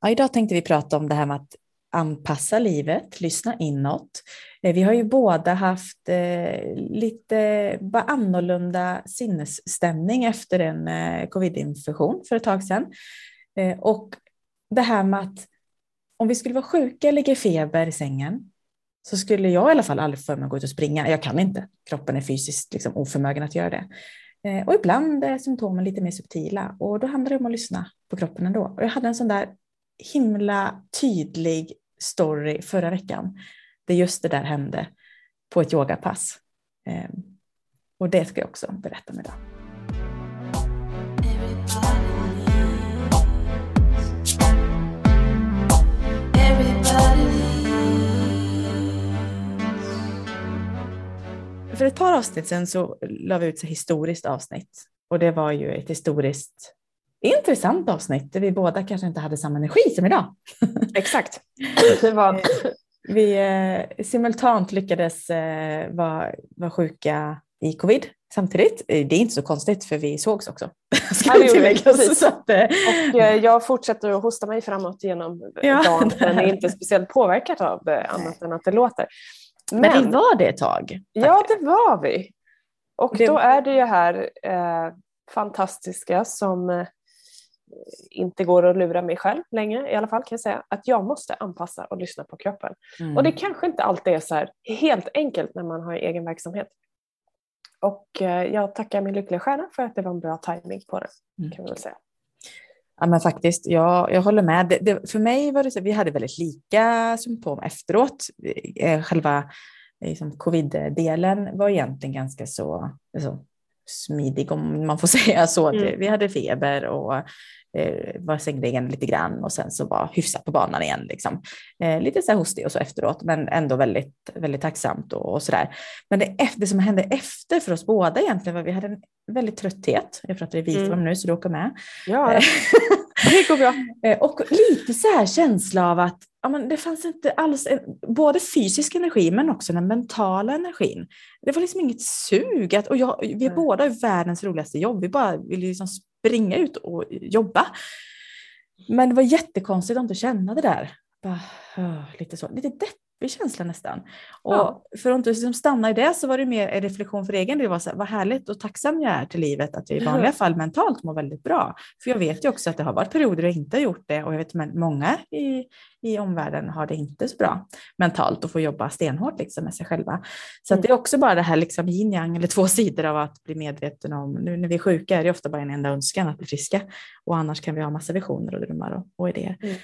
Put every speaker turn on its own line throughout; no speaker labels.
Ja, idag tänkte vi prata om det här med att anpassa livet, lyssna inåt. Eh, vi har ju båda haft eh, lite bara annorlunda sinnesstämning efter en eh, covidinfektion för ett tag sedan. Eh, och det här med att om vi skulle vara sjuka, ligga i feber i sängen, så skulle jag i alla fall aldrig för mig att gå ut och springa. Jag kan inte. Kroppen är fysiskt liksom oförmögen att göra det. Eh, och ibland är symptomen lite mer subtila och då handlar det om att lyssna på kroppen ändå. Och jag hade en sån där himla tydlig story förra veckan där just det där hände på ett yogapass. Ehm, och det ska jag också berätta om idag. För ett par avsnitt sedan så la vi ut ett historiskt avsnitt och det var ju ett historiskt intressant avsnitt där vi båda kanske inte hade samma energi som idag.
Exakt. Det var...
Vi eh, simultant lyckades eh, vara, vara sjuka i covid samtidigt. Det är inte så konstigt för vi sågs också.
Ska ja, det tilläggas. Att, eh... Och eh, jag fortsätter att hosta mig framåt genom ja, dagen men är inte speciellt påverkad av eh, annat än att det låter.
Men, men vi var det ett tag.
Ja, det var vi. Och det... då är det ju här eh, fantastiska som eh, inte går att lura mig själv längre i alla fall kan jag säga, att jag måste anpassa och lyssna på kroppen. Mm. Och det kanske inte alltid är så här helt enkelt när man har egen verksamhet. Och eh, jag tackar min lyckliga stjärna för att det var en bra timing på det, mm. kan väl säga.
Ja, men faktiskt, jag, jag håller med. Det, det, för mig var det så, vi hade väldigt lika symptom efteråt. Eh, själva liksom, covid-delen var egentligen ganska så alltså, smidig om man får säga så. Mm. Vi hade feber och eh, var sängliggen lite grann och sen så var hyfsat på banan igen. Liksom. Eh, lite så här hostig och så efteråt, men ändå väldigt, väldigt tacksamt och, och så där. Men det, det som hände efter för oss båda egentligen var att vi hade en väldigt trötthet. Jag pratar i visdom mm. nu så du åker med.
Ja, eh, det går bra.
Eh, och lite så här känsla av att ja, men det fanns inte alls en, både fysisk energi men också den mentala energin. Det var liksom inget sug. Att, och jag, vi är båda världens roligaste jobb. Vi bara vill liksom springa ut och jobba. Men det var jättekonstigt att inte känna det där. Bara, lite så, lite deppig känsla nästan. Och ja. för att inte liksom stanna i det så var det mer en reflektion för egen del. vad härligt och tacksam jag är till livet att jag i vanliga fall mentalt mår väldigt bra. För jag vet ju också att det har varit perioder jag inte har gjort det och jag vet att många i, i omvärlden har det inte så bra mentalt och får jobba stenhårt liksom med sig själva. Så mm. det är också bara det här liksom yin yang eller två sidor av att bli medveten om, nu när vi är sjuka är det ofta bara en enda önskan att bli friska och annars kan vi ha massa visioner och drömmar och, och idéer. Mm.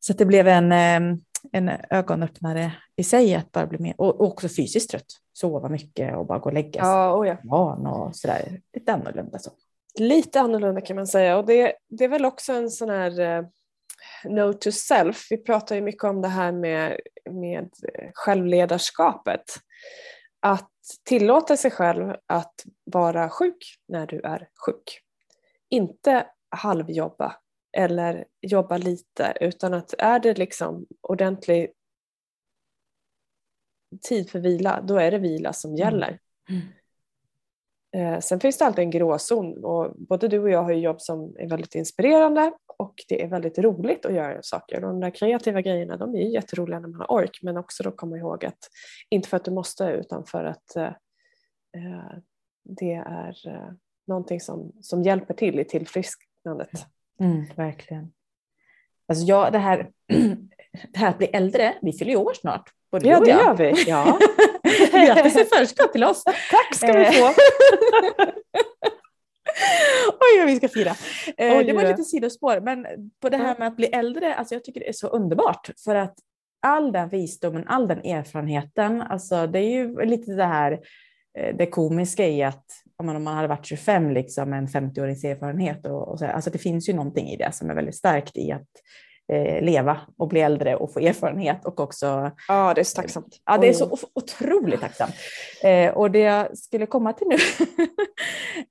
Så det blev en, eh, en ögonöppnare i sig att bara bli mer, och, också fysiskt trött, sova mycket och bara gå och lägga sig.
Ja, oh ja.
Van och sådär, lite annorlunda så.
Lite annorlunda kan man säga och det, det är väl också en sån här uh, note to self. Vi pratar ju mycket om det här med, med självledarskapet. Att tillåta sig själv att vara sjuk när du är sjuk. Inte halvjobba eller jobba lite utan att är det liksom ordentlig tid för vila, då är det vila som mm. gäller. Mm. Mm. Sen finns det alltid en gråzon och både du och jag har ju jobb som är väldigt inspirerande och det är väldigt roligt att göra saker. De där kreativa grejerna de är ju jätteroliga när man har ork men också då komma ihåg att inte för att du måste utan för att eh, eh det är eh, någonting som, som hjälper till i tillfrisknandet.
Mm, verkligen. Alltså jag, det, här, det här att bli äldre, vi fyller ju år snart.
Både ja, det gör vi. Ja.
Grattis i förskott till oss.
Tack ska vi få.
Oj, vad vi ska fira. Eh, Oj, det var lite sidospår, men på det här med att bli äldre, alltså jag tycker det är så underbart för att all den visdomen, all den erfarenheten, alltså det är ju lite det här eh, det komiska i att om man, om man hade varit 25, liksom en 50-årings erfarenhet. Och, och så, alltså det finns ju någonting i det som är väldigt starkt i att eh, leva och bli äldre och få erfarenhet och också...
Ja, det är så tacksamt.
Ja, det är så otroligt tacksamt. Eh, och det jag skulle komma till nu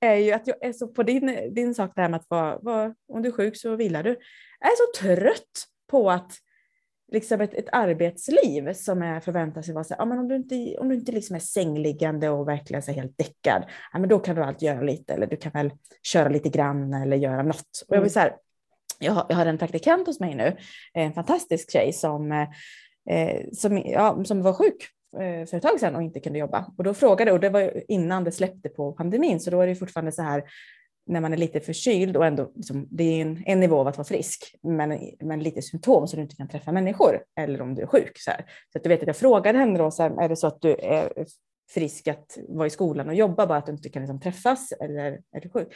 är ju att jag är så på din, din sak här med att vara, vara, om du är sjuk så vilar du. Jag är så trött på att liksom ett, ett arbetsliv som är förväntar sig vara så här, ja, men om du inte, om du inte liksom är sängliggande och verkligen så helt däckad, ja, men då kan du alltid göra lite eller du kan väl köra lite grann eller göra något. Och jag vill så här, jag har, jag har en praktikant hos mig nu, en fantastisk tjej som, eh, som, ja, som var sjuk eh, för ett tag sedan och inte kunde jobba. Och då frågade, och det var innan det släppte på pandemin, så då är det fortfarande så här när man är lite förkyld och ändå, liksom, det är en, en nivå av att vara frisk, men, men lite symptom så du inte kan träffa människor eller om du är sjuk. Så, här. så att du vet att jag frågade henne då, så här, är det så att du är frisk att vara i skolan och jobba, bara att du inte kan liksom, träffas eller är du sjuk?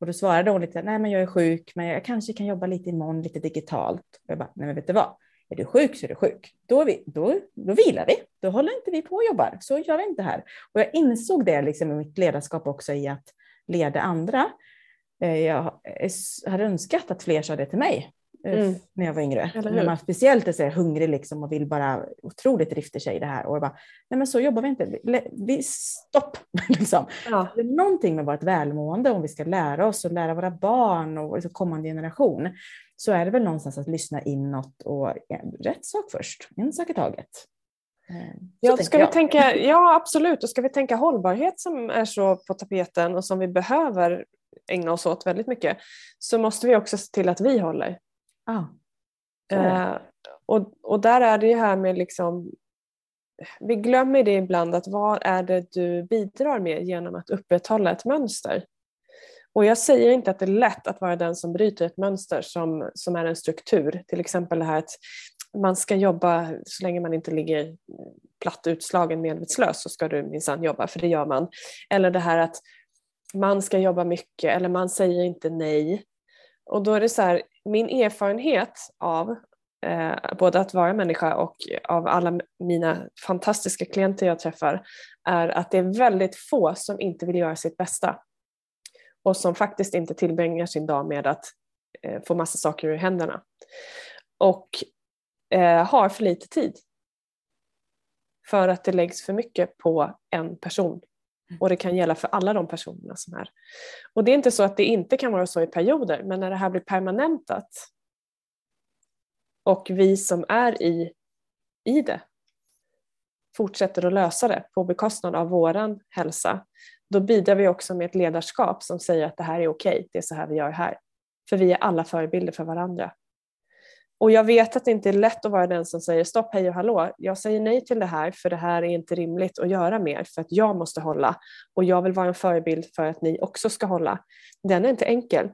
Och då svarade hon lite, nej men jag är sjuk, men jag kanske kan jobba lite imorgon, lite digitalt. Och jag bara, nej men vet du vad, är du sjuk så är du sjuk. Då, är vi, då, då vilar vi, då håller inte vi på och jobbar, så gör vi inte här. Och jag insåg det liksom i mitt ledarskap också i att leda andra. Eh, jag hade önskat att fler sa det till mig eh, mm. när jag var yngre. När man speciellt är så hungrig liksom och vill bara otroligt drifter sig i det här. Och bara, nej men så jobbar vi inte. Vi, stopp! liksom. ja. Det är någonting med vårt välmående om vi ska lära oss och lära våra barn och liksom kommande generation. Så är det väl någonstans att lyssna inåt och ja, rätt sak först, en sak i taget.
Eh, ja, ska vi tänka, ja, absolut. Och ska vi tänka hållbarhet som är så på tapeten och som vi behöver ägna oss åt väldigt mycket så måste vi också se till att vi håller. Ah, eh, och, och där är det ju här med liksom vi glömmer det ibland att vad är det du bidrar med genom att upprätthålla ett mönster? Och jag säger inte att det är lätt att vara den som bryter ett mönster som, som är en struktur. Till exempel det här att man ska jobba så länge man inte ligger platt utslagen medvetslös så ska du minsann jobba, för det gör man. Eller det här att man ska jobba mycket eller man säger inte nej. Och då är det så här, min erfarenhet av eh, både att vara människa och av alla mina fantastiska klienter jag träffar är att det är väldigt få som inte vill göra sitt bästa och som faktiskt inte tillbringar sin dag med att eh, få massa saker ur händerna. Och eh, har för lite tid. För att det läggs för mycket på en person Mm. Och det kan gälla för alla de personerna som är. Och det är inte så att det inte kan vara så i perioder, men när det här blir permanentat och vi som är i, i det fortsätter att lösa det på bekostnad av våran hälsa, då bidrar vi också med ett ledarskap som säger att det här är okej, det är så här vi gör här. För vi är alla förebilder för varandra. Och jag vet att det inte är lätt att vara den som säger stopp, hej och hallå. Jag säger nej till det här för det här är inte rimligt att göra mer för att jag måste hålla och jag vill vara en förebild för att ni också ska hålla. Den är inte enkel,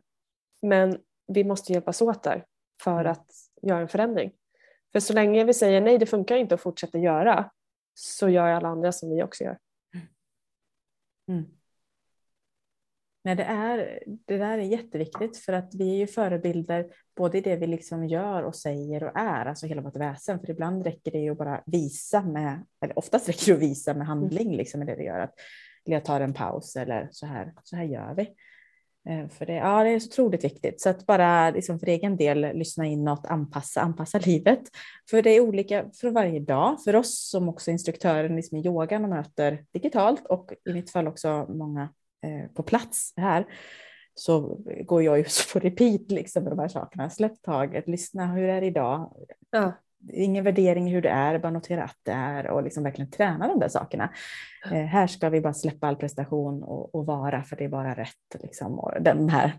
men vi måste hjälpas åt där för att göra en förändring. För så länge vi säger nej, det funkar inte att fortsätta göra så gör alla andra som vi också gör. Mm. mm.
Nej, det, är, det där är jätteviktigt för att vi är ju förebilder både i det vi liksom gör och säger och är, alltså hela vårt väsen. För ibland räcker det ju att bara visa med, eller oftast räcker det att visa med handling liksom, med det vi gör. Att jag tar en paus eller så här, så här gör vi. Eh, för det, ja, det är så otroligt viktigt. Så att bara liksom för egen del lyssna inåt, anpassa, anpassa livet. För det är olika för varje dag. För oss som också instruktören liksom i yogan och möter digitalt och i mitt fall också många på plats här så går jag ju på repeat liksom med de här sakerna. Släpp taget, lyssna, hur är det idag? Ja. Ingen värdering hur det är, bara notera att det är och liksom verkligen träna de där sakerna. Eh, här ska vi bara släppa all prestation och, och, vara för det är bara rätt. Liksom, och den här.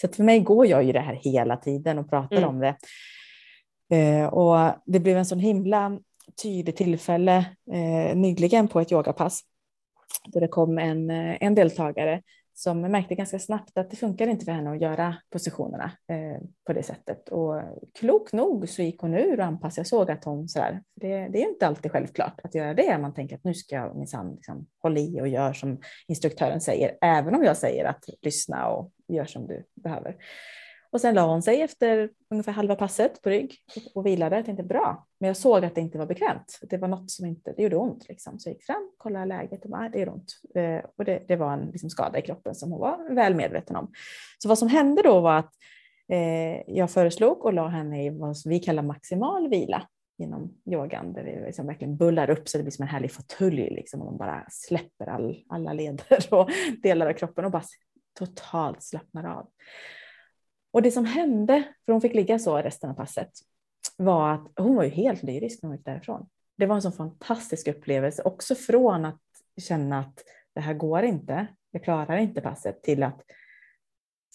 Så för mig går jag ju det här hela tiden och pratar mm. om det. Eh, och det blev en sån himla tydlig tillfälle eh, nyligen på ett yogapass då det kom en, eh, en deltagare som märkte ganska snabbt att det funkar inte för henne att göra positionerna eh, på det sättet. Och klok nog så gick hon ur och anpassade. Jag såg att hon sådär, det, det är inte alltid självklart att göra det. Man tänker att nu ska jag minsann liksom hålla i och göra som instruktören säger, även om jag säger att lyssna och gör som du behöver. Och sen la hon sig efter ungefär halva passet på rygg och vilade. Jag tänkte bra, men jag såg att det inte var bekvämt. Det var något som inte, det gjorde ont liksom. Så jag gick fram, kollade läget och bara, ah, det gör ont. Eh, och det, det var en liksom, skada i kroppen som hon var väl medveten om. Så vad som hände då var att eh, jag föreslog och la henne i vad vi kallar maximal vila inom yogan där vi liksom verkligen bullar upp så det blir som en härlig fåtölj liksom, och man bara släpper all, alla leder och delar av kroppen och bara totalt slappnar av. Och det som hände, för hon fick ligga så resten av passet, var att hon var ju helt lyrisk när hon gick därifrån. Det var en sån fantastisk upplevelse, också från att känna att det här går inte, jag klarar inte passet, till att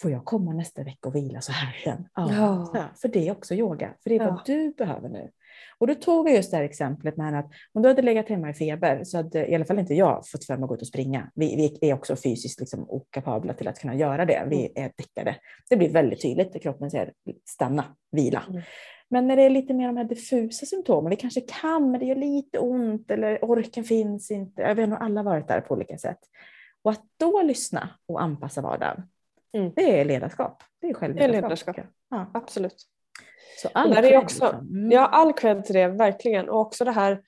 får jag komma nästa vecka och vila så här igen? Ja,
Ja.
för det är också yoga, för det är vad
Ja.
du behöver nu. Och då tog jag just det här exemplet med att om du hade legat hemma i feber så hade i alla fall inte jag fått för mig att gå ut och springa. Vi, vi är också fysiskt liksom okapabla till att kunna göra det. Vi är däckade. Det blir väldigt tydligt när kroppen säger stanna, vila.
Mm.
Men när det är lite mer de här diffusa symptomen, vi kanske kan men det gör lite ont eller orken finns inte. Jag vet nog alla varit där på olika sätt. Och att då lyssna och anpassa vardagen,
Mm.
det är ledarskap. Det är självledarskap.
ledarskap.
tycker jag. Ja.
Absolut.
Så all
där är också-
liksom. Mm.
Ja, all cred till det, verkligen. Och också det här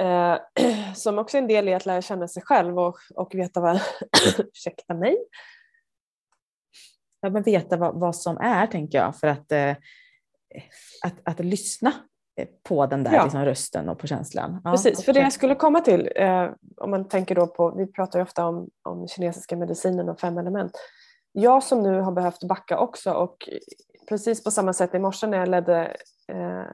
eh, som också är en del i att lära känna sig själv och, och veta vad, ursäkta mig,
Ja, men veta vad, vad som är, tänker jag, för att, eh, att, att lyssna eh, på den där
Ja.
liksom, rösten och på känslan. Ja,
Precis, för det jag skulle komma till, eh, om man tänker då på, vi pratar ju ofta om, om kinesiska medicinen och fem element. Jag som nu har behövt backa också och precis på samma sätt i morse när jag ledde eh,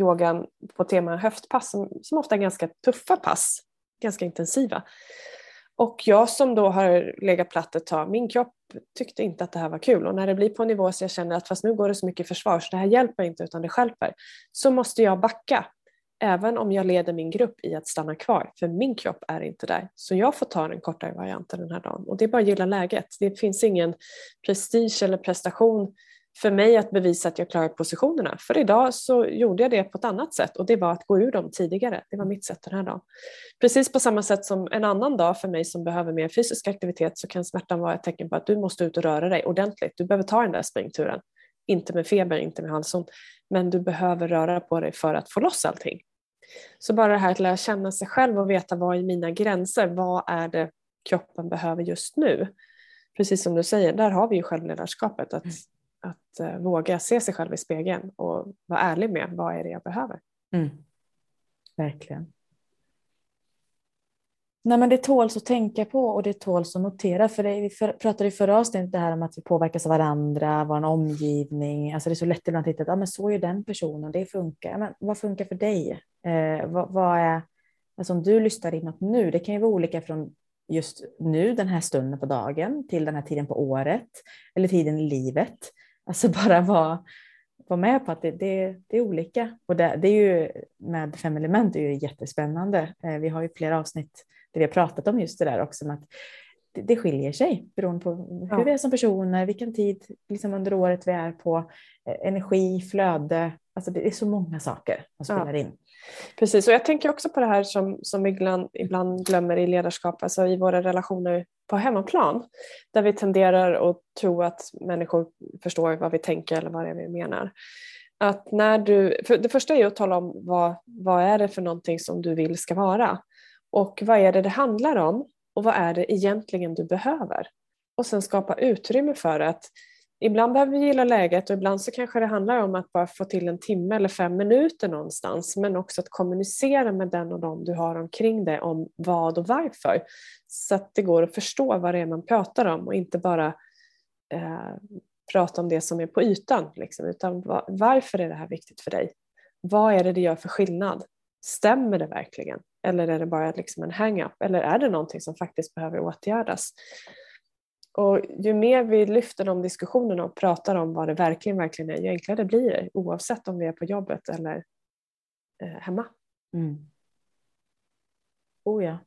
yogan på tema höftpass som, som ofta är ganska tuffa pass, ganska intensiva. Och jag som då har legat platt ett tag, min kropp tyckte inte att det här var kul och när det blir på en nivå så jag känner att fast nu går det så mycket försvar så det här hjälper inte utan det stjälper så måste jag backa även om jag leder min grupp i att stanna kvar, för min kropp är inte där. Så jag får ta den kortare varianten den här dagen. Och det är bara att gilla läget. Det finns ingen prestige eller prestation för mig att bevisa att jag klarar positionerna. För idag så gjorde jag det på ett annat sätt och det var att gå ur dem tidigare. Det var mitt sätt den här dagen. Precis på samma sätt som en annan dag för mig som behöver mer fysisk aktivitet så kan smärtan vara ett tecken på att du måste ut och röra dig ordentligt. Du behöver ta den där springturen. Inte med feber, inte med halsont, men du behöver röra på dig för att få loss allting. Så bara det här att lära känna sig själv och veta vad är mina gränser, vad är det kroppen behöver just nu? Precis som du säger, där har vi ju självledarskapet, att, att uh, våga se sig själv i spegeln och vara ärlig med vad är det jag behöver.
Mm. Verkligen. Nej, men det tåls att tänka på och det tåls att notera. För det, vi för, pratade i förra avsnittet det här om att vi påverkas av varandra, vår omgivning. Alltså det är så lätt ibland att titta att ah, men så är den personen, det funkar. Men vad funkar för dig? Eh, vad, vad, är, alltså om du lyssnar inåt nu, det kan ju vara olika från just nu, den här stunden på dagen, till den här tiden på året eller tiden i livet. Alltså bara vara var med på att det, det, det är olika. Och det, det är ju med fem element det är ju jättespännande. Eh, vi har ju flera avsnitt där vi har pratat om just det där också. Att det, det skiljer sig beroende på hur
Ja.
vi är som personer, vilken tid liksom under året vi är på, eh, energi, flöde. Alltså det är så många saker som
Ja.
spelar in.
Precis, och jag tänker också på det här som, som ibland, ibland glömmer i ledarskap, alltså i våra relationer på hemmaplan, där vi tenderar att tro att människor förstår vad vi tänker eller vad det är vi menar. Att när du, för det första är ju att tala om vad, vad är det för någonting som du vill ska vara och vad är det det handlar om och vad är det egentligen du behöver? Och sen skapa utrymme för att Ibland behöver vi gilla läget och ibland så kanske det handlar om att bara få till en timme eller fem minuter någonstans men också att kommunicera med den och de du har omkring dig om vad och varför. Så att det går att förstå vad det är man pratar om och inte bara eh, prata om det som är på ytan. Liksom, utan varför är det här viktigt för dig? Vad är det det gör för skillnad? Stämmer det verkligen? Eller är det bara liksom en hang-up? Eller är det någonting som faktiskt behöver åtgärdas? Och ju mer vi lyfter de diskussionerna och pratar om vad det verkligen, verkligen är, ju enklare blir det oavsett om vi är på jobbet eller eh, hemma.
Mm. Oh ja.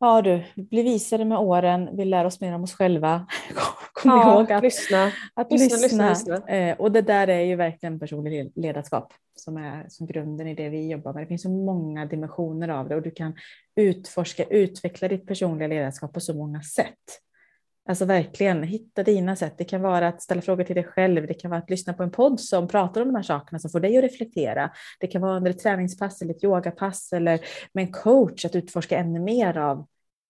Ja du, vi blir visare med åren, vi lär oss mer om oss själva. Kom
Ja,
ihåg att
lyssna.
Att
Lyssna,
lyssna.
lyssna, lyssna.
Eh, och det där är ju verkligen personligt ledarskap som är som grunden i det vi jobbar med. Det finns så många dimensioner av det och du kan utforska, utveckla ditt personliga ledarskap på så många sätt. Alltså verkligen hitta dina sätt. Det kan vara att ställa frågor till dig själv. Det kan vara att lyssna på en podd som pratar om de här sakerna som får dig att reflektera. Det kan vara under ett träningspass eller ett yogapass eller med en coach att utforska ännu mer av,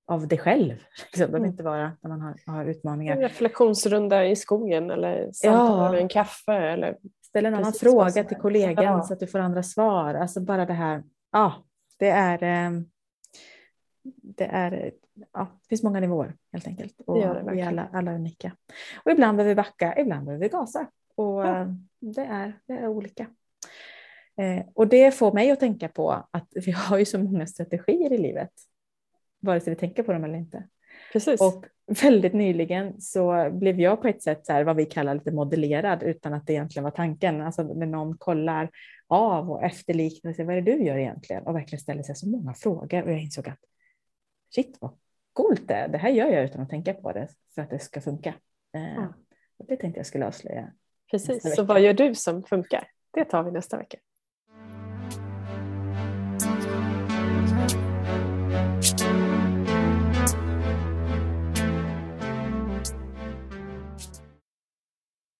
av dig själv. Det behöver
Mm.
inte vara när man har, har utmaningar.
En reflektionsrunda i skogen eller samtal över en kaffe. Eller,
Ställ en annan fråga till kollegan
Ja.
så att du får andra svar. Alltså bara det här. Ja, det är. eh, Det är. Ja, det finns många nivåer helt enkelt. Och
Det det
vi är alla, alla unika. Och ibland behöver vi backa, ibland behöver vi gasa. Och
Ja.
eh, det, är, det är olika. Eh, Och det får mig att tänka på att vi har ju så många strategier i livet. Vare sig vi tänker på dem eller inte.
precis.
Och väldigt nyligen så blev jag på ett sätt så här, vad vi kallar lite modellerad utan att det egentligen var tanken. Alltså när någon kollar av och efterliknar sig, vad är det du gör egentligen? Och verkligen ställer sig så många frågor och jag insåg att shit vad coolt det. Det här gör jag utan att tänka på det för att det ska funka. Mm. Det tänkte jag skulle avslöja.
Precis, så vad gör du som funkar? Det tar vi nästa vecka.